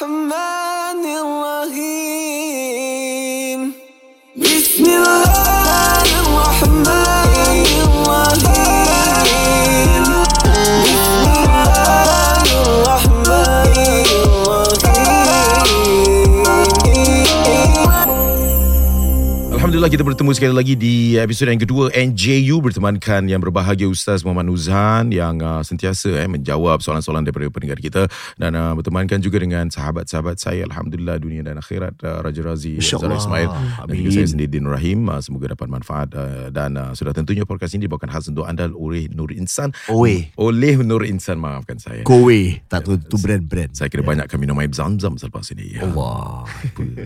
محمد Alhamdulillah kita bertemu sekali lagi di episod yang kedua NJU bertemankan yang berbahagia Ustaz Muhammad Nuzhan yang uh, sentiasa eh, menjawab soalan-soalan daripada pendengar kita dan uh, bertemankan juga dengan sahabat-sahabat saya Alhamdulillah dunia dan akhirat uh, Raja Razi. Zara Ismail dan Amin. juga saya sendiri Din Rahim uh, semoga dapat manfaat uh, dan uh, sudah tentunya podcast ini dibawakan khas untuk anda oleh Nur Insan Owe. oleh Nur Insan maafkan saya Kowe. Tak tu, tu brand-brand. saya kira banyakkan minum air zam-zam selepas ini ya. Allah.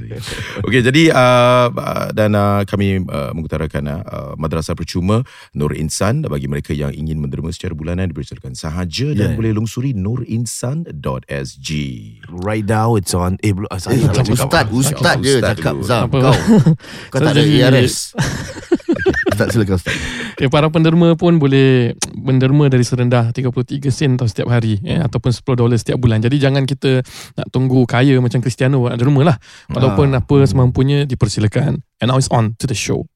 Okey jadi uh, uh, dan uh, kami uh, mengutarakan uh, madrasah percuma Nur Insan bagi mereka yang ingin menderma secara bulanan dipersilakan sahaja dan Yeah. boleh lungsuri nurinsan.sg. Right now it's on. Eh, belum. Saya Eh, cakap. Ustaz, Ustaz Ustaz je Ustaz cakap. Zam Apa? kau. Kau tak ada jadi- ERS. Ustaz silakan Ustaz. Okay, para penderma pun boleh menderma dari serendah 33 sen tau setiap hari eh, ataupun 10 dolar setiap bulan. Jadi jangan kita nak tunggu kaya macam Cristiano nak derma lah. Walaupun apa semampunya dipersilakan. And now it's on to the show.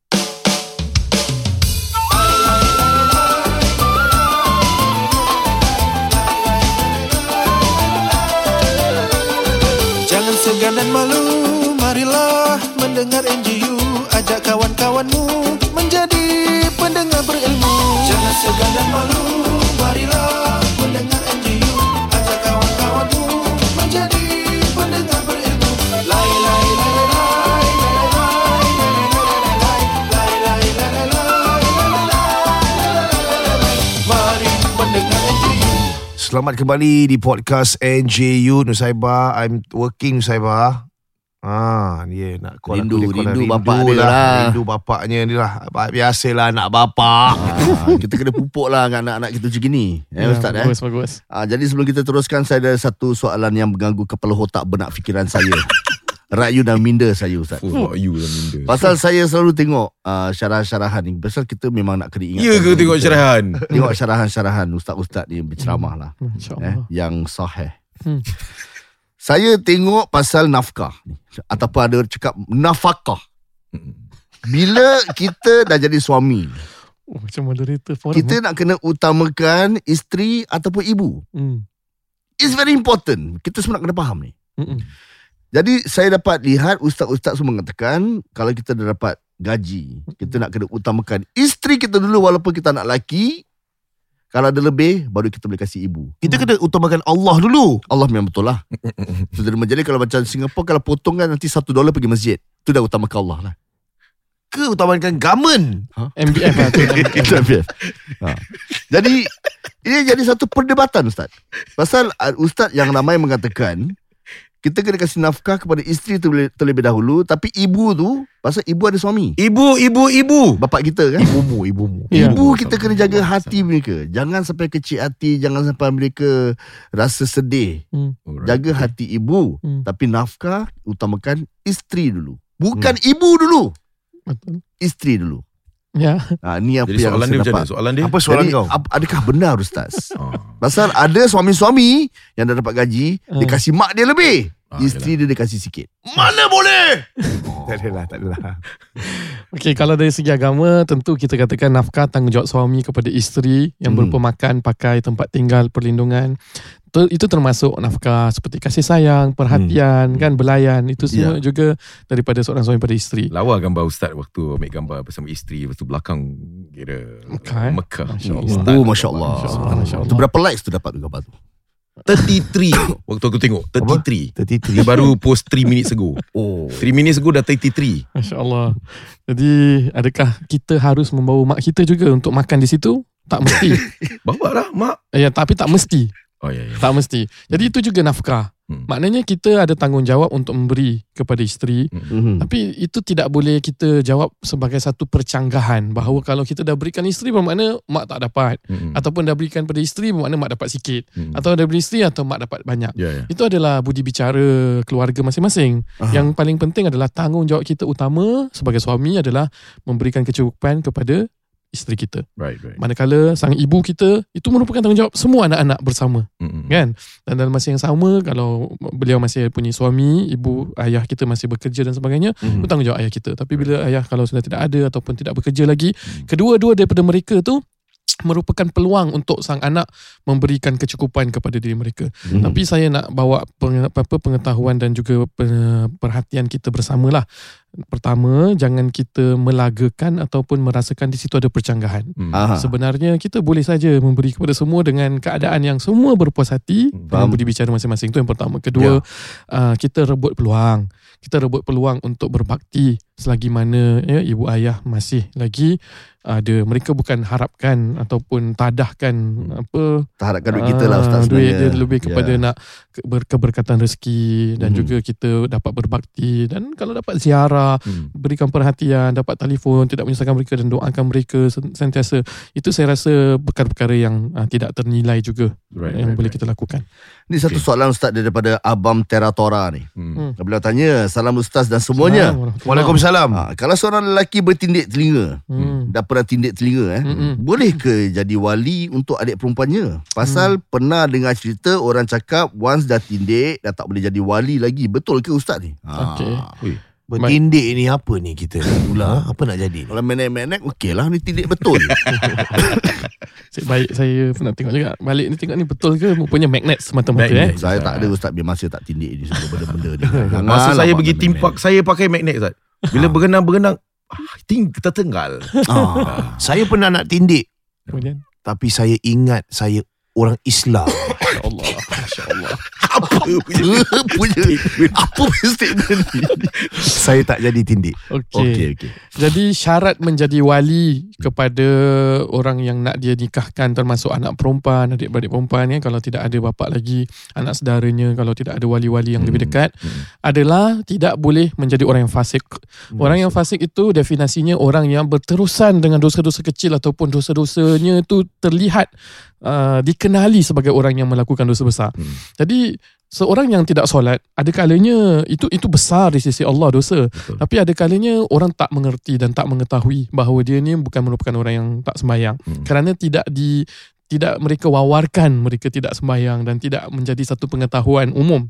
Jangan segan dan malu Marilah mendengar NGU Ajak kawan-kawanmu Menjadi Selamat kembali di podcast NJU Nusaiba. I'm working Nusaiba. Ah, dia nak call Rindu, aku, dia call rindu rindu bapak dia lah. Rindu bapaknya ni lah. Biasalah anak bapak. Ah, kita kena pupuk lah dengan anak-anak kita macam ni. Eh, Ustaz eh. bagus, bagus. Ah, jadi sebelum kita teruskan, saya ada satu soalan yang mengganggu kepala otak benak fikiran saya. Rayu dan minda saya Ustaz. Fuh, you lah minda. Pasal saya selalu tengok uh, syarahan-syarahan ni. Pasal kita memang nak kena ingat. Ya ke tengok syarahan? Tengok syarahan-syarahan ustaz-ustaz ni berceramah lah. Eh, InsyaAllah. yang sahih. Hmm. Saya tengok pasal nafkah ni. Ataupun ada cakap nafkah. Bila kita dah jadi suami, Oh, macam moderator forum. kita nak kena utamakan isteri ataupun ibu. Hmm. It's very important. Kita semua nak kena faham ni. Mm-mm. Jadi saya dapat lihat ustaz-ustaz semua mengatakan kalau kita dah dapat gaji, kita nak kena utamakan isteri kita dulu walaupun kita anak lelaki. Kalau ada lebih, baru kita boleh kasih ibu. Kita kena utamakan Allah dulu. Allah memang betul lah. Sudah jadi kalau macam Singapura kalau potong kan nanti satu dolar pergi masjid. Itu dah utamakan Allah lah. Ke utamakan government. MBF lah tu. Itu MPF. Ha. Jadi ini jadi satu perdebatan Ustaz. Pasal uh, Ustaz yang ramai mengatakan kita kena kasih nafkah kepada isteri terlebih, terlebih dahulu tapi ibu tu pasal ibu ada suami. Ibu, ibu, ibu. Bapak kita kan. Ibumu, ibumu. Ya. Ibu kita kena jaga hati mereka. Jangan sampai kecil hati, jangan sampai mereka rasa sedih. Jaga hati ibu, Hmm. tapi nafkah utamakan isteri dulu. Bukan ibu dulu, Betul. isteri dulu. Ya. Ha, ni apa Jadi yang soalan dia macam dapat. mana? Soalan dia? Apa soalan Jadi, kau? ap- adakah benar Ustaz? Ah. Pasal ada suami-suami yang dah dapat gaji, dia Hmm. kasih mak dia lebih. Ah, Isteri dia dia kasih sikit. Mana boleh? Tak adalah, tak adalah. Okey, kalau dari segi agama, tentu kita katakan nafkah tanggungjawab suami kepada isteri yang Hmm. berupa makan, pakai, tempat tinggal, perlindungan. Itu, itu termasuk nafkah seperti kasih sayang, perhatian, kan, belayan. Itu semua juga daripada seorang suami pada isteri. Lawa gambar Ustaz waktu ambil gambar bersama isteri Lepas tu belakang kira Mekah, eh? Mekah Masya Allah. Ustaz. Oh, Masya Allah. Masya Allah, Masya Allah. Tu berapa likes tu dapat gambar tu? 33 Waktu aku tengok 33 Dia 33. baru post 3 minutes ago Oh. 3 minutes ago dah 33 Masya Allah. Jadi, adakah kita harus membawa mak kita juga untuk makan di situ? Tak mesti. Bawa lah mak ya, tapi tak mesti. Oh ya ya Tak mesti. Jadi itu juga nafkah. Hmm. Maknanya kita ada tanggungjawab untuk memberi kepada isteri. Mhm. Tapi itu tidak boleh kita jawab sebagai satu percanggahan bahawa kalau kita dah berikan isteri bermakna mak tak dapat Mm-mm. ataupun dah berikan pada isteri bermakna mak dapat sikit Mm. atau dah beri isteri atau mak dapat banyak. Ya ya Itu adalah budi bicara keluarga masing-masing. Aha. Yang paling penting adalah tanggungjawab kita utama sebagai suami adalah memberikan kecukupan kepada isteri kita. Right, right. Manakala sang ibu kita itu merupakan tanggungjawab semua anak-anak bersama Mm-mm. kan dan dalam masa yang sama kalau beliau masih punya suami ibu ayah kita masih bekerja dan sebagainya Mhm. itu tanggungjawab ayah kita tapi bila ayah kalau sudah tidak ada ataupun tidak bekerja lagi kedua-dua daripada mereka tu merupakan peluang untuk sang anak memberikan kecukupan kepada diri mereka Mhm. tapi saya nak bawa peng, apa pengetahuan dan juga pe- perhatian kita bersamalah pertama jangan kita melagakan ataupun merasakan di situ ada percanggahan Mm. Aha. Sebenarnya kita boleh saja memberi kepada semua dengan keadaan yang semua berpuas hati dengan Faham. budi bicara masing-masing. Itu yang pertama. Kedua, uh, kita rebut peluang. Kita rebut peluang untuk berbakti selagi mana ya, ibu ayah masih lagi ada. Mereka bukan harapkan ataupun tadahkan apa Tak harapkan duit kita lah Ustaz Ah, duit sebenarnya. dia lebih kepada Ya. nak ke- ber- keberkatan rezeki dan Mhm. juga kita dapat berbakti dan kalau dapat ziarah Mm. berikan perhatian dapat telefon tidak menyusahkan mereka dan doakan mereka sen- sentiasa itu saya rasa perkara-perkara yang uh, tidak ternilai juga Right, yang right, boleh right. kita lakukan Ni satu Okay. soalan Ustaz daripada Abam Teratora ni. Mm. Beliau tanya, salam Ustaz dan semuanya. Assalamualaikum. Waalaikumsalam. Ha, kalau seorang lelaki bertindik telinga, Hmm. dah pernah tindik telinga eh, Mm-mm. boleh ke jadi wali untuk adik perempuannya? Pasal pernah dengar cerita orang cakap once dah tindik, dah tak boleh jadi wali lagi. Betul ke Ustaz ni? Ha. Okey. Bertindik ni apa ni kita? Pula apa nak jadi? Kalau menek-menek, okey lah ni tindik betul. Cik baik saya pernah tengok juga balik ni tengok ni betul ke rupanya magnet semata-mata eh. Saya tak ada Ustaz biar masa tak tindik ni semua benda-benda ni. Masa Janganlah saya pergi park Saya pakai magnet Ustaz Bila berenang-berenang ah, Ting tertenggal. Ah, saya pernah nak tindik. Kemudian? Tapi saya ingat saya orang Islam. ya Allah. masya-Allah apa punya punya apa punya statement ni? saya tak jadi tindik. okey Okey okey. Jadi syarat menjadi wali kepada orang yang nak dia nikahkan termasuk anak perempuan, adik-beradik perempuan ya kalau tidak ada bapa lagi, anak saudaranya kalau tidak ada wali-wali yang lebih Hmm. dekat Hmm. adalah tidak boleh menjadi orang yang fasik. Orang yang fasik itu definisinya orang yang berterusan dengan dosa-dosa kecil ataupun dosa-dosanya itu terlihat uh, dikenali sebagai orang yang melakukan dosa besar. Hmm. Jadi seorang yang tidak solat ada kalanya itu itu besar di sisi Allah dosa. Betul. Tapi ada kalanya orang tak mengerti dan tak mengetahui bahawa dia ni bukan merupakan orang yang tak sembahyang Hmm. kerana tidak di tidak mereka wawarkan mereka tidak sembahyang dan tidak menjadi satu pengetahuan umum.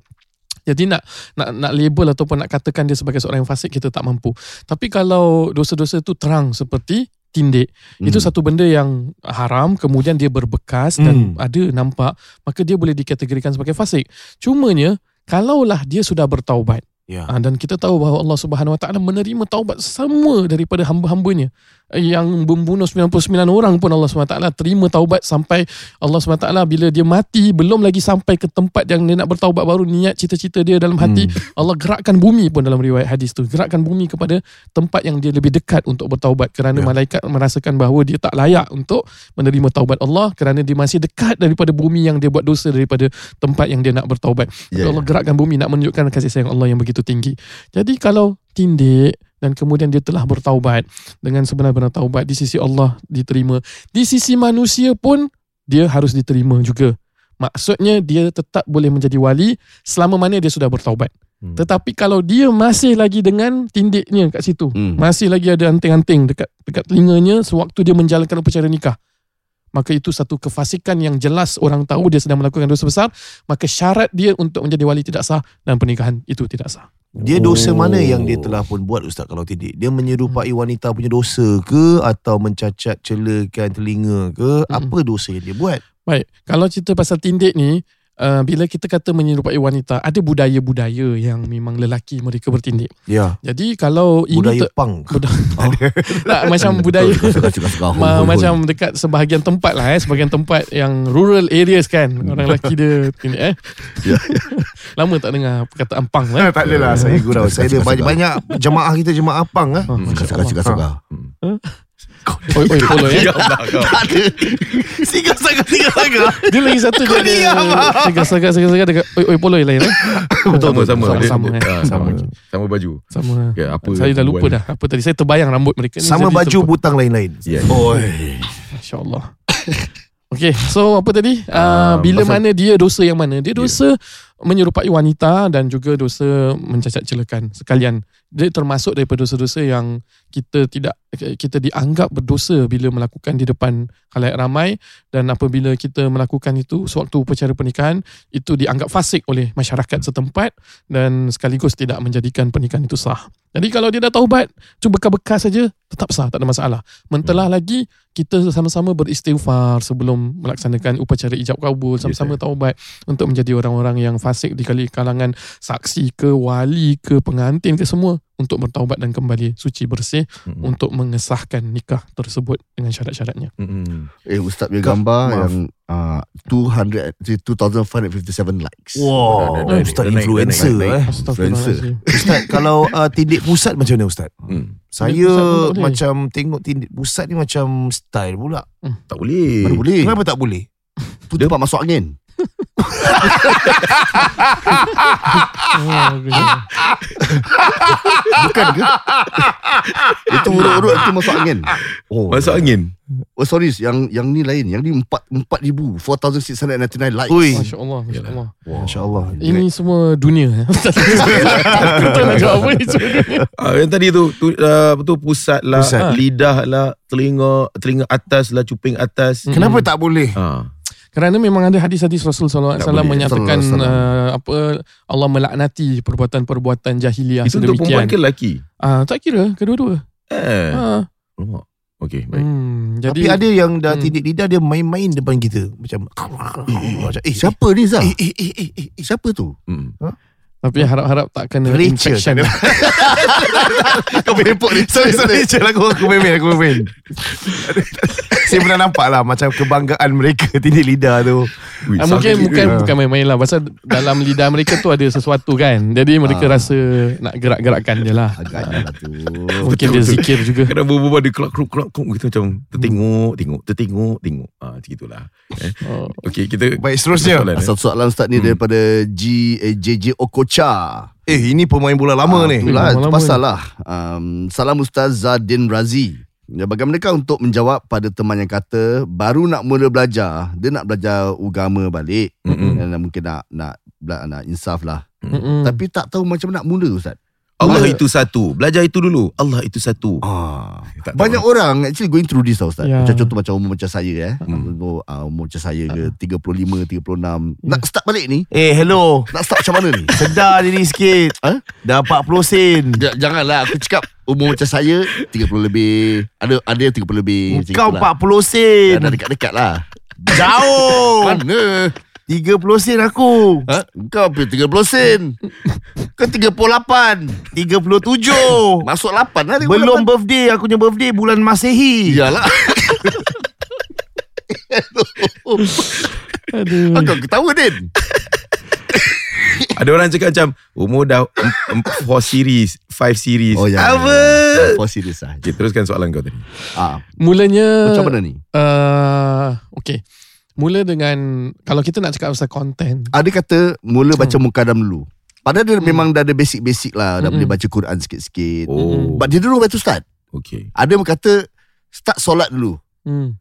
Jadi nak nak nak label ataupun nak katakan dia sebagai seorang yang fasik kita tak mampu. Tapi kalau dosa-dosa itu terang seperti tindik, Hmm. itu satu benda yang haram kemudian dia berbekas dan Hmm. ada nampak maka dia boleh dikategorikan sebagai fasik. Cumanya kalaulah dia sudah bertaubat Ya. Ah, dan kita tahu bahawa Allah Subhanahu Wa Taala menerima taubat semua daripada hamba-hambanya yang membunuh 99 orang pun Allah SWT terima taubat sampai Allah SWT bila dia mati belum lagi sampai ke tempat yang dia nak bertaubat baru niat cita-cita dia dalam hati Allah gerakkan bumi pun dalam riwayat hadis tu gerakkan bumi kepada tempat yang dia lebih dekat untuk bertaubat kerana Ya. malaikat merasakan bahawa dia tak layak untuk menerima taubat Allah kerana dia masih dekat daripada bumi yang dia buat dosa daripada tempat yang dia nak bertaubat Ya, Allah gerakkan bumi nak menunjukkan kasih sayang Allah yang begitu tinggi. Jadi kalau tindik dan kemudian dia telah bertaubat dengan sebenar-benar taubat di sisi Allah diterima. Di sisi manusia pun dia harus diterima juga. Maksudnya dia tetap boleh menjadi wali selama mana dia sudah bertaubat. Hmm. Tetapi kalau dia masih lagi dengan tindiknya kat situ, Hmm. masih lagi ada anting-anting dekat dekat telinganya sewaktu dia menjalankan upacara nikah. Maka itu satu kefasikan yang jelas orang tahu dia sedang melakukan dosa besar, maka syarat dia untuk menjadi wali tidak sah dan pernikahan itu tidak sah. Dia dosa Oh. mana yang dia telah pun buat Ustaz kalau tindik? Dia menyerupai wanita punya dosa ke atau mencacat celakan telinga ke? Apa dosa yang dia buat? Baik, kalau cerita pasal tindik ni, uh, bila kita kata menyerupai wanita, ada budaya-budaya yang memang lelaki mereka bertindik. Ya, Jadi kalau ini budaya ter- punk. Budaya, tak, macam budaya Ma, macam dekat sebahagian tempat lah eh. Sebahagian tempat yang rural areas kan. Orang lelaki dia tindik eh. Ya. lama tak dengar perkataan pang eh. Tak adalah. Saya gurau. Saya ada banyak-banyak jemaah kita jemaah pang ah. Oh, Masya Allah. Suka-suka Oi, oi, follow eh. Diam lah kau. Siga saga siga saga. Dia lagi satu dia ada segar-segar segar-segar dekat oi, oi, follow lain eh. Sama sama Sama, Dia- sama, eh. ah, sama Sama baju Sama. Ya, apa Saya dah lupa dah apa tadi. Saya terbayang rambut mereka ni Sama baju butang lain-lain. Ya. Oi. Masya-Allah. Okay, so apa tadi? Uh, bila pasal- mana dia dosa yang mana? Dia dosa menyerupai wanita dan juga dosa mencacat celakan sekalian. Dia termasuk daripada dosa-dosa yang kita tidak kita dianggap berdosa bila melakukan di depan khalayak ramai dan apabila kita melakukan itu sewaktu upacara pernikahan itu dianggap fasik oleh masyarakat setempat dan sekaligus tidak menjadikan pernikahan itu sah. Jadi kalau dia dah taubat, cuba bekas-bekas saja tetap sah, tak ada masalah. Mentelah lagi kita sama-sama beristighfar sebelum melaksanakan upacara ijab kabul, sama-sama taubat untuk menjadi orang-orang yang fasik di kalangan saksi ke wali ke pengantin ke semua untuk bertaubat dan kembali suci bersih Mm-mm. untuk mengesahkan nikah tersebut dengan syarat-syaratnya. Mm-mm. Eh Ustaz punya Kau- gambar maaf. yang uh, 200 2557 likes. Wow, naik, Ustaz naik, influencer naik, eh. Astagfirullahalazim. Ustaz kalau uh, tindik pusat macam mana Ustaz? Hmm. Saya pusat tak boleh. macam tengok tindik pusat ni macam style pula. Tak boleh. Mana boleh? Kenapa tak boleh? Tu tempat masuk angin. Oh. Bukan ke? itu urut-urut itu masuk angin. Oh. Masuk angin. Oh sorry, yang yang ni lain. Yang ni 4 4000 4699 likes. Ui. Masya Allah, Masya Allah. Masya Allah. Ini semua dunia. Aku tak nak jawab apa ni semua dunia. Ah, yang tadi tu, tu uh, betul pusat lah, Pusat. lidah lah, telinga, telinga atas lah, cuping atas. Kenapa tak boleh? Ah. Kerana memang ada hadis-hadis Rasul sallallahu alaihi Tak wasallam boleh. menyatakan uh, apa Allah melaknati perbuatan-perbuatan jahiliah Itu untuk perempuan sedemikian. ke lelaki? Ah, tak kira kedua-dua. Eh. Ah. Alamak. Okey, baik. Hmm, jadi Tapi ada yang dah Hmm. tindik lidah dia main-main depan kita macam macam eh Siapa ni Zah? Eh eh eh eh, eh, eh. Siapa tu? Hmm. Tapi harap-harap tak kena Rachel infection. ada. Kau berepok ni Sorry sorry Rachel aku Aku main-main Aku main Saya pernah nampak lah Macam kebanggaan mereka Tindik lidah tu Ui, Ah, mungkin bukan ke? bukan main-main lah pasal dalam lidah mereka tu ada sesuatu kan. Jadi mereka Ah. rasa nak gerak-gerakkan je lah. Agaknya lah tu. Mungkin dia zikir juga. Kadang berbual dia kelak kelak kelak kelak gitu macam tertengok, tengok, tertengok, tengok. Ah, macam itulah. Eh. Oh. Okey, kita Baik seterusnya soalan, eh. Asal soalan Ustaz ni Hmm. daripada G, eh, JJ Okocha. Eh ini pemain bola lama Ah, ni Itulah, itu pasal lah. Um, salam Ustaz Zadin Razi. Ya, bagaimanakah untuk menjawab pada teman yang kata baru nak mula belajar, dia nak belajar agama balik Mm-mm. dan mungkin nak nak nak, nak insaf lah. Mm-mm. Tapi tak tahu macam mana nak mula Ustaz. Allah Mula- itu satu. Belajar itu dulu. Allah itu satu. Ah, Tak tahu. banyak orang actually going through this tau Ustaz. Ya. Macam contoh macam umur macam saya eh. Hmm. Umur, uh, umur macam saya ke 35, 36. Nak start balik ni, Eh hello nak start macam mana ni? Sedar diri sikit Ha? Dah 40 sen J- janganlah aku cakap umur macam saya 30 lebih. Ada ada yang 30 lebih. Kau itulah. 40 sen Dah dekat-dekat lah. Jauh Mana? 30 sen aku Ha? Kau apa 30 sen? Kau 38. 37 Masuk 8 lah. 38. Belum birthday Aku punya birthday Bulan Masehi Iyalah. Aduh. Kau ketawa Din. Ada orang cakap macam umur dah 4 series, 5 series. Oh ya. Apa? For serious lah. Okay, teruskan soalan kau tadi. Ah, Mulanya macam mana ni? Uh, okay. Mula dengan kalau kita nak cakap pasal konten. Ada kata mula baca mukadam dulu. Padahal dia Hmm. memang dah ada basic-basic lah. Dah Mm-mm. boleh baca Quran sikit-sikit. Oh. But dia dulu where to start. Okay. Ada yang kata start solat dulu. Hmm.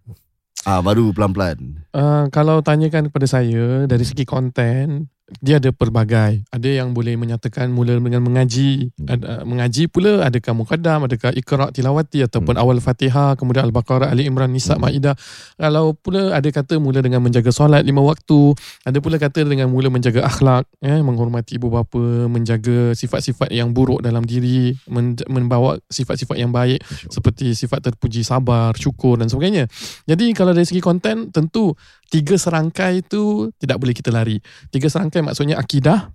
Ah baru pelan-pelan. Uh, kalau tanyakan kepada saya dari segi konten dia ada pelbagai. Ada yang boleh menyatakan mula dengan mengaji, Hmm. ada, mengaji pula adakah mukaddam, adakah iqra tilawati ataupun Hmm. awal Fatihah, kemudian Al-Baqarah, Ali Imran, Nisa, Hmm. Maidah. Kalau pula ada kata mula dengan menjaga solat lima waktu, ada pula kata dengan mula menjaga akhlak, eh, menghormati ibu bapa, menjaga sifat-sifat yang buruk dalam diri, men- membawa sifat-sifat yang baik seperti sifat terpuji sabar, syukur dan sebagainya. Jadi kalau dari segi konten tentu tiga serangkai itu tidak boleh kita lari. Tiga serangkai maksudnya akidah,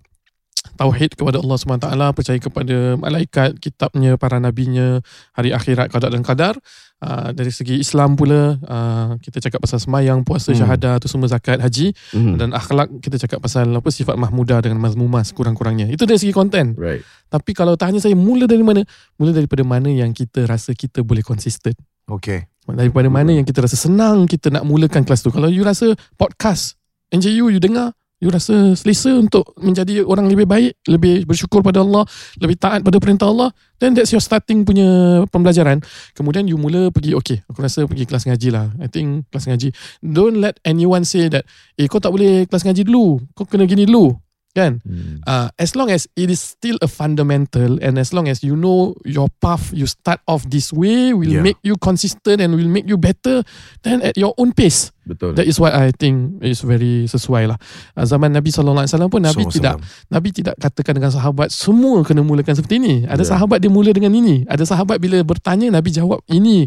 tauhid kepada Allah SWT, percaya kepada malaikat, kitabnya, para nabinya, hari akhirat, qada dan qadar. Uh, dari segi Islam pula uh, kita cakap pasal semayang, puasa, Hmm. syahadah, tu semua zakat, haji Hmm. dan akhlak kita cakap pasal apa sifat mahmudah dengan mazmumah kurang-kurangnya. Itu dari segi konten. Right. Tapi kalau tanya saya mula dari mana? Mula daripada mana yang kita rasa kita boleh konsisten. Okay Daripada mana yang kita rasa senang kita nak mulakan kelas tu. Kalau you rasa podcast NJU you dengar, you rasa selesa untuk menjadi orang lebih baik, lebih bersyukur pada Allah, lebih taat pada perintah Allah, then that's your starting punya pembelajaran. Kemudian you mula pergi, okay, aku rasa pergi kelas ngaji lah. I think kelas ngaji. Don't let anyone say that, eh kau tak boleh kelas ngaji dulu, kau kena gini dulu. Kan Hmm. uh, as long as it is still a fundamental and as long as you know your path you start off this way will Yeah. make you consistent and will make you better then at your own pace Betul. that is what I think is very sesuai lah uh, zaman Nabi SAW pun Nabi SAW. tidak Nabi tidak katakan dengan sahabat semua kena mulakan seperti ini ada Ya. sahabat dia mula dengan ini ada sahabat bila bertanya Nabi jawab ini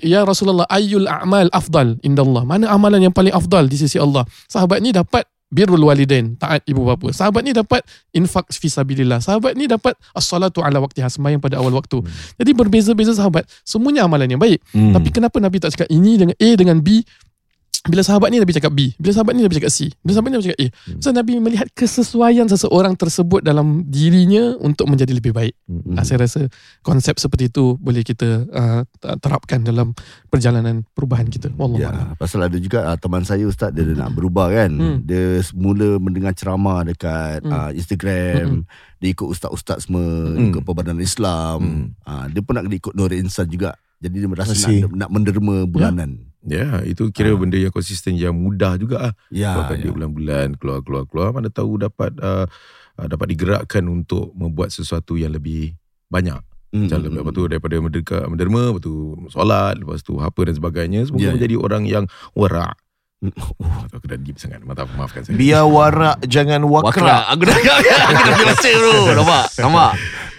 Ya Rasulullah ayyul a'mal afdal indallah mana amalan yang paling afdal di sisi Allah sahabat ni dapat birrul walidain taat ibu bapa. Sahabat ni dapat infak fisabilillah. Sahabat ni dapat as-salatu ala waqtiha sembahyang pada awal waktu. Jadi berbeza-beza sahabat semuanya amalan yang baik. Hmm. tapi kenapa Nabi tak cakap ini dengan A dengan B bila sahabat ni Nabi cakap B bila sahabat ni Nabi cakap C bila sahabat ni Nabi cakap A so Nabi melihat kesesuaian seseorang tersebut dalam dirinya untuk menjadi lebih baik Hmm. Ah, saya rasa konsep seperti itu boleh kita uh, terapkan dalam perjalanan perubahan kita wallahu Ya, pasal ada juga uh, teman saya ustaz dia, dia nak berubah kan. Hmm. Dia mula mendengar ceramah dekat Hmm. uh, Instagram, dia ikut ustaz-ustaz semua, Hmm. ikut Perbadan Islam. Hmm. Uh, dia pun nak ikut Nur Insan juga. Jadi dia merasa Masih. nak, nak menderma bulanan. Ya, itu kira Ah. benda yang konsisten yang mudah juga ah. Ya, Keluarkan ya. duit bulan-bulan keluar keluar keluar mana tahu dapat uh, uh, dapat digerakkan untuk membuat sesuatu yang lebih banyak. Hmm, Macam hmm, lepas hmm. tu daripada menderka, menderma, lepas tu solat, lepas tu apa dan sebagainya. Semoga Ya, ya. menjadi orang yang wara'. Oh, aku dah deep sangat. Maaf, maafkan saya. Biar warak jangan wakrak. Wakrak. Aku dah aku dah biasa bro. Nampak? Nampak?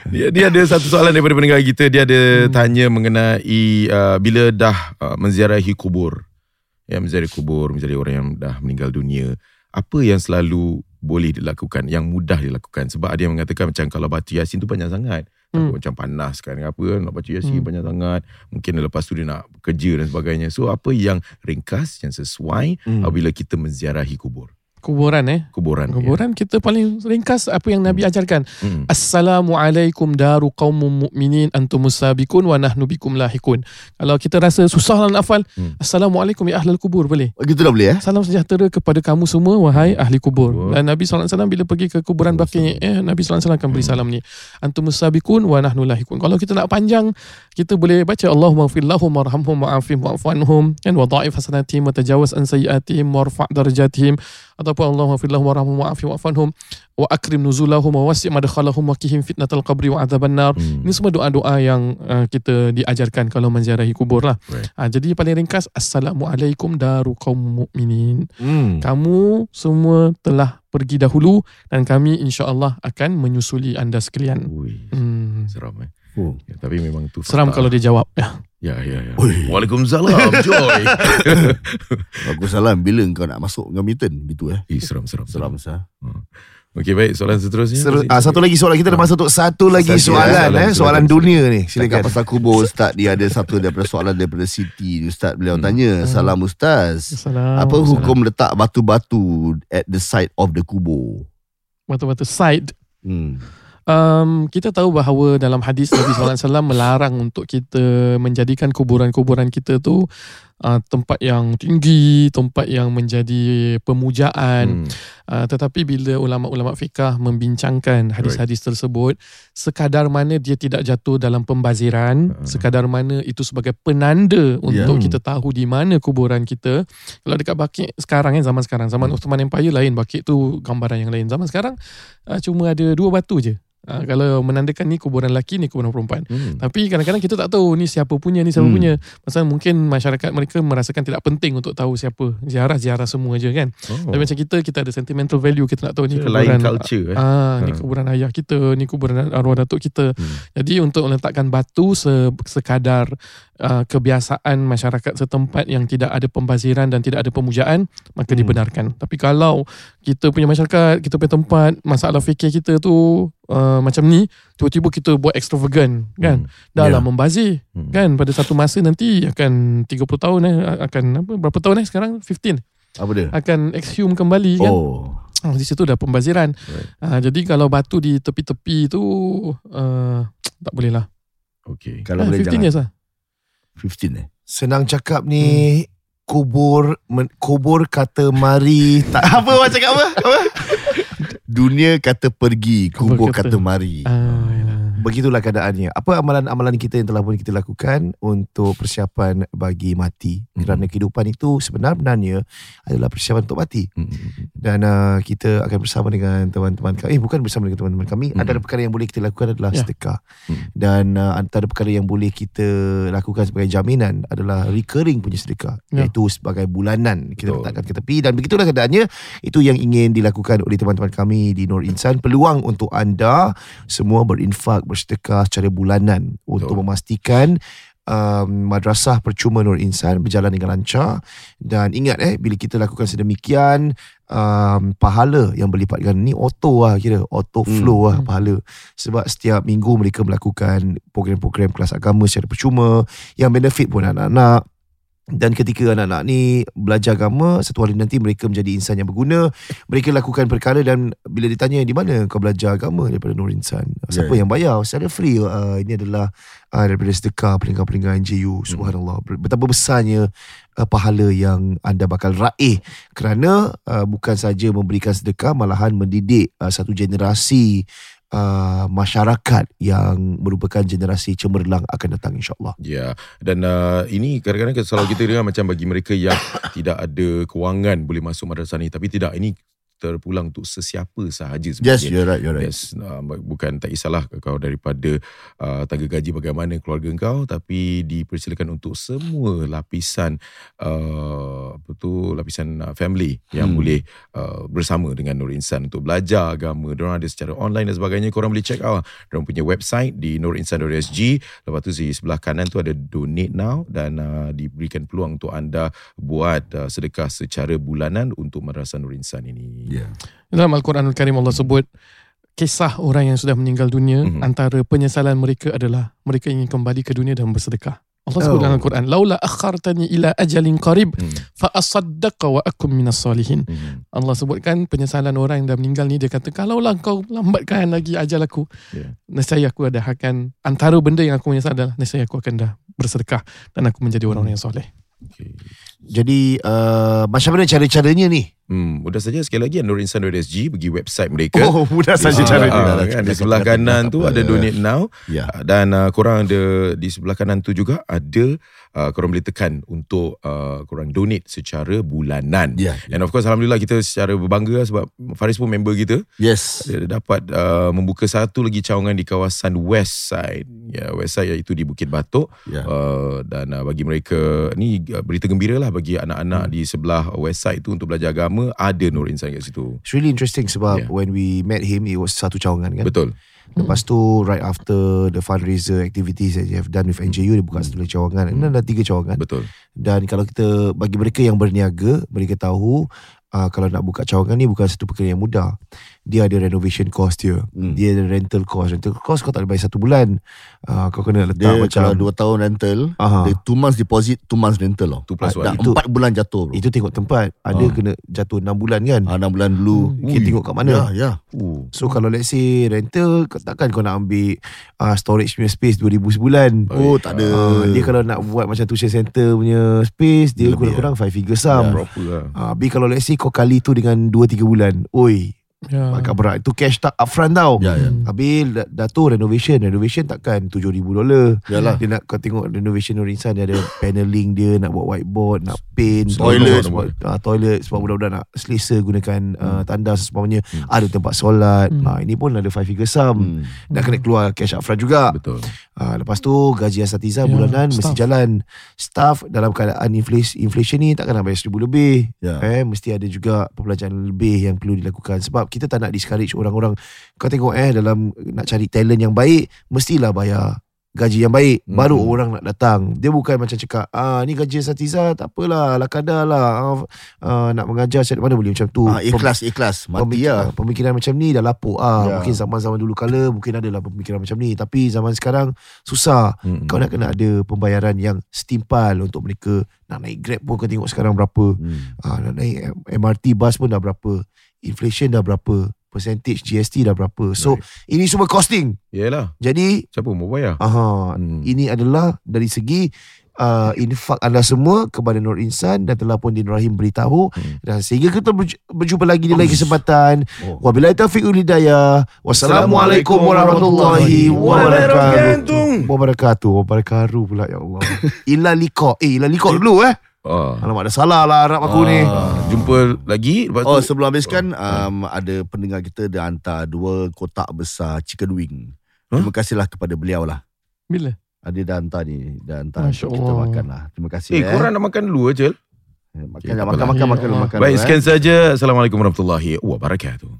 Dia, dia ada satu soalan daripada pendengar kita. Dia ada Hmm. tanya mengenai uh, bila dah uh, menziarahi kubur. Ya, menziarahi kubur, menziarahi orang yang dah meninggal dunia. Apa yang selalu boleh dilakukan, yang mudah dilakukan. Sebab ada yang mengatakan macam kalau baca Yasin tu banyak sangat. Hmm. Macam panas kan apa kan, nak baca Yasin Hmm. banyak sangat. Mungkin lepas tu dia nak kerja dan sebagainya. So apa yang ringkas, yang sesuai Hmm. apabila kita menziarahi kubur. Kuburan eh Kuburan. kuburan kita paling ringkas apa yang Nabi ajarkan Ya. Hmm. Assalamualaikum daru qaumum mu'minin antum musabiqun wa nahnu bikum lahikun. Kalau kita rasa susah nak hafal, Hmm. Assalamualaikum ya ahlul kubur boleh. Oh, gitu dah boleh eh? Salam sejahtera kepada kamu semua wahai ahli kubur. Kubur. Dan Nabi SAW bila pergi ke kuburan Baqi eh Nabi SAW akan beri Hmm. salam ni. Antum musabiqun wa nahnu lahikun. Kalau kita nak panjang kita boleh baca Allahumma fir lahum warhamhum wa'afihim wa'fu anhum kan wa dha'if hasanatihim wa tajawaz an sayyiatihim warfa' darajatihim ataupun Allahumma fir lahum warhamhum wa'afihim wa'fu anhum wa akrim nuzulahum wa wasi' madkhalahum wa qihim fitnatal qabri wa adzaban nar. Hmm. Ini semua doa-doa yang uh, kita diajarkan kalau menziarahi kubur lah. Right. Uh, jadi paling ringkas Assalamualaikum daru kaum mukminin. Hmm. Kamu semua telah pergi dahulu dan kami insya-Allah akan menyusuli anda sekalian. Ui, Hmm. seram eh. Oh. Ya, tapi memang tu Seram kalau dia jawab. Ya. Ya, ya, ya. Ui. Waalaikumsalam, Joy. Aku salam bila kau nak masuk dengan Milton gitu eh. Eh, seram, seram. Seram sah. Okey, baik. Soalan seterusnya. Seru, ah, satu lagi soalan kita ada masa untuk satu lagi Satu, soalan soalan, eh soalan dunia ni Cakap silakan. pasal kubur Ustaz Dia ada satu daripada soalan Daripada Siti Ustaz beliau Hmm. tanya Salam Ustaz Salam. Apa hukum letak batu-batu At the side of the kubur Batu-batu side. hmm. Um, kita tahu bahawa dalam hadis Nabi SAW melarang untuk kita menjadikan kuburan-kuburan kita tu uh, tempat yang tinggi, tempat yang menjadi pemujaan. Hmm. Uh, tetapi bila ulama-ulama fikah membincangkan hadis-hadis tersebut, sekadar mana dia tidak jatuh dalam pembaziran, Uh. sekadar mana itu sebagai penanda untuk Ya. kita tahu di mana kuburan kita. Kalau dekat Bakit sekarang kan zaman sekarang, zaman Hmm. Ottoman Empire lain, Bakit tu gambaran yang lain. Zaman sekarang uh, cuma ada dua batu je. Uh, kalau menandakan ni kuburan lelaki, ni kuburan perempuan. Hmm. Tapi kadang-kadang kita tak tahu ni siapa punya, ni siapa Hmm. punya. Pasal mungkin masyarakat mereka merasakan tidak penting untuk tahu siapa. Ziarah-ziarah semua je kan. Oh. Tapi macam kita, kita ada sentimental value. Kita nak tahu ni kuburan. lain culture eh. Ah, Ha. ni kuburan ayah kita, ni kuburan arwah datuk kita. Hmm. Jadi untuk meletakkan batu se- sekadar uh, kebiasaan masyarakat setempat yang tidak ada pembaziran dan tidak ada pemujaan, maka Hmm. dibenarkan. Tapi kalau kita punya masyarakat, kita punya tempat, masalah fikir kita tu uh, macam ni, tiba-tiba kita buat extravagant kan. Hmm. Dah lah Ya. membazir Hmm. kan pada satu masa nanti akan 30 tahun eh akan apa berapa tahun eh sekarang 15 Apa dia? akan exhume kembali kan. Oh Oh, di situ dah pembaziran. Right. Uh, jadi kalau batu di tepi-tepi tu uh, tak boleh lah. Okey. Kalau Ah, boleh 15 jangan years lah. 15 eh Senang cakap ni kubur men, kubur kata mari tak apa awak cakap apa? Apa? Dunia kata pergi Kubur kata. kata, mari Ah, yalah. Begitulah keadaannya. Apa amalan-amalan kita yang telah pun kita lakukan untuk persiapan bagi mati? Mhm. Kerana kehidupan itu sebenarnya adalah persiapan untuk mati. Hmm, hmm, hmm. Dan uh, kita akan bersama dengan teman-teman kami. Eh bukan bersama dengan teman-teman kami. Mhm. Antara perkara yang boleh kita lakukan adalah Ya. sedekah. Mhm. Dan uh, antara perkara yang boleh kita lakukan sebagai jaminan adalah recurring punya sedekah. Ya. Iaitu sebagai bulanan kita Betul. letakkan ke tepi. Dan begitulah keadaannya. Itu yang ingin dilakukan oleh teman-teman kami di Nur Insan. Peluang untuk anda semua berinfak, bersedekah secara bulanan. Untuk memastikan um, madrasah percuma Nur Insan berjalan dengan lancar dan ingat eh bila kita lakukan sedemikian um, pahala yang berlipat ganda ni auto lah kira auto Hmm. flow lah Hmm. pahala sebab setiap minggu mereka melakukan program-program kelas agama secara percuma yang benefit pun anak-anak dan ketika anak-anak ni belajar agama satu hari nanti mereka menjadi insan yang berguna. Mereka lakukan perkara dan bila ditanya di mana kau belajar agama? daripada Nur Insan. Siapa Yeah. yang bayar? Secara free uh, ini adalah uh, daripada sedekah peningkat-peningkat NJU subhanallah. Ber- betapa besarnya uh, pahala yang anda bakal raih. Kerana uh, bukan saja memberikan sedekah malahan mendidik uh, satu generasi uh, masyarakat yang merupakan generasi cemerlang akan datang insyaallah. Ya, dan uh, ini kadang-kadang selalu kita dengar macam bagi mereka yang tidak ada kewangan boleh masuk madrasah ni tapi tidak ini terpulang untuk sesiapa sahaja Yes, sebenarnya. you're right, you're right. Yes, uh, bukan tak kisahlah kau daripada uh, tangga gaji bagaimana keluarga kau tapi dipersilakan untuk semua lapisan uh, apa tu lapisan uh, family yang Hmm. boleh uh, bersama dengan Nur Insan untuk belajar agama. Diorang ada secara online dan sebagainya. Korang boleh check out diorang punya website di nurinsan.sg. Lepas tu di sebelah kanan tu ada donate now dan uh, diberikan peluang untuk anda buat uh, sedekah secara bulanan untuk Madrasah Nur Insan ini. Yeah. Dalam Al-Quranul Karim Allah sebut kisah orang yang sudah meninggal dunia Mhm. antara penyesalan mereka adalah mereka ingin kembali ke dunia dan bersedekah. Allah sebut Oh. dalam Al-Quran, "Laula akhartani ila ajalin qarib Hmm. fa asaddaqa wa akum minas salihin." Hmm. Allah sebutkan penyesalan orang yang dah meninggal ni dia kata kalaulah kau lambatkan lagi ajal aku Ya. nescaya aku ada akan antara benda yang aku menyesal adalah nescaya aku akan dah bersedekah dan aku menjadi orang yang soleh. Okay. jadi uh, macam mana cara-caranya ni Hmm, mudah saja sekali lagi nurinsan.sg pergi website mereka. oh mudah saja Ah, caranya ah, Dah, kan, di sebelah kanan tu ada donate now Ya. Ah, dan uh, korang ada di sebelah kanan tu juga ada uh, korang boleh tekan untuk uh, korang donate secara bulanan. Ya. And of course alhamdulillah kita secara berbangga lah sebab Faris pun member kita Yes. dia dapat uh, membuka satu lagi cawangan di kawasan west side. Ya, west side iaitu di Bukit Batok. Ya. Uh, dan uh, bagi mereka ni uh, berita gembira lah bagi Hmm. anak-anak di sebelah west side tu untuk belajar agama ada Nur Insan kat situ. It's really interesting sebab Yeah. when we met him it was satu cawangan kan. Betul. Lepas tu right after the fundraiser activities that you have done with NJU dia buka satu cawangan. Dan ada tiga cawangan. Betul. Dan kalau kita bagi mereka yang berniaga, mereka tahu uh, kalau nak buka cawangan ni bukan satu perkara yang mudah. Dia ada renovation cost dia. Hmm. Dia ada rental cost. Rental cost kau tak boleh bayar satu bulan. Uh, kau kena letak Dia macam kalau 2 tahun rental, Aha. dia 2 months deposit, 2 months rental loh. Tu plus Ah, one. itu- 4 bulan jatuh bro. itu tengok tempat. Ada Ah. kena jatuh 6 bulan kan. Ah, 6 bulan dulu. Kita Ui. tengok kat mana. Ya, ya. Uh. So kalau let's say rental takkan kau nak ambil uh, storage punya space 2000 sebulan. Oh, tak ada. Uh, dia kalau nak buat macam tuition center punya space dia Lebih, kurang-kurang 5 figure Ya. sum. Proper lah. Ah, Habis kalau let's say kau kali tu dengan 2-3 bulan. Oi, Ya. agak berat. Itu cash tak upfront tau. Ya, ya. Habis dah, dah tu renovation. Renovation takkan 7,000 dolar. Yalah. Dia nak kau tengok renovation Nur Insan dia ada paneling dia nak buat whiteboard, nak paint, Toilet. sebab, uh, toilet sebab budak-budak nak selesa gunakan uh, tandas seumpamanya. Hmm. Ada tempat solat. Hmm. Ah, ini pun ada 5 figure sum. Hmm. Dah kena keluar cash upfront juga. Betul. Ah, lepas tu gaji asatiza Ya, bulanan mesti staff. jalan. Staff dalam keadaan inflation, inflation ni takkan nak bayar seribu lebih. Ya. Eh, mesti ada juga pembelajaran lebih yang perlu dilakukan. Sebab kita tak nak discourage orang-orang. Kau tengok eh dalam nak cari talent yang baik, mestilah bayar gaji yang baik. Hmm. Baru orang nak datang. Dia bukan macam cakap, ah ni gaji asatiza tak apalah, lah kadar lah. Ah, ah, nak mengajar macam mana boleh macam tu. Ah, ikhlas, ikhlas. Mati Pemikiran, lah. pemikiran macam ni dah lapuk ah. Ya. Mungkin zaman-zaman dulu kala mungkin adalah pemikiran macam ni. Tapi zaman sekarang susah. Hmm. Kau nak kena ada pembayaran yang setimpal untuk mereka. Nak naik Grab pun kau tengok sekarang berapa. Hmm. Ah, nak naik MRT bus pun dah berapa. Inflation dah berapa. Percentage GST dah berapa. So ini semua costing. Yalah. Jadi Siapa mau bayar? aha, Hmm. ini adalah dari segi uh, infak anda semua kepada Nur Insan dan telah pun Din Rahim beritahu Hmm. dan sehingga kita berj- berjumpa lagi di lain kesempatan. Oh. Wabillahi taufiq wal hidayah. Wassalamualaikum warahmatullahi wabarakatuh. Wabarakatuh. Wabarakatuh pula ya Allah. ila liqa. Eh ila liqa dulu eh. Ah. Alamak ada salah lah Arab aku ni. Ah, Jumpa lagi lepas Oh tu sebelum habiskan um, Ada pendengar kita Dia hantar Dua kotak besar Chicken wing Huh? Terima kasihlah kepada beliau lah Bila? Ah, Dia dah hantar ni Dah hantar Masya kita Allah. makan lah Terima kasih Eh eh. korang nak makan dulu Ajel Makan, Okay, makan, makan, apalah. makan, makan, Ya Allah. makan, Baik eh. sekian saja Assalamualaikum warahmatullahi wabarakatuh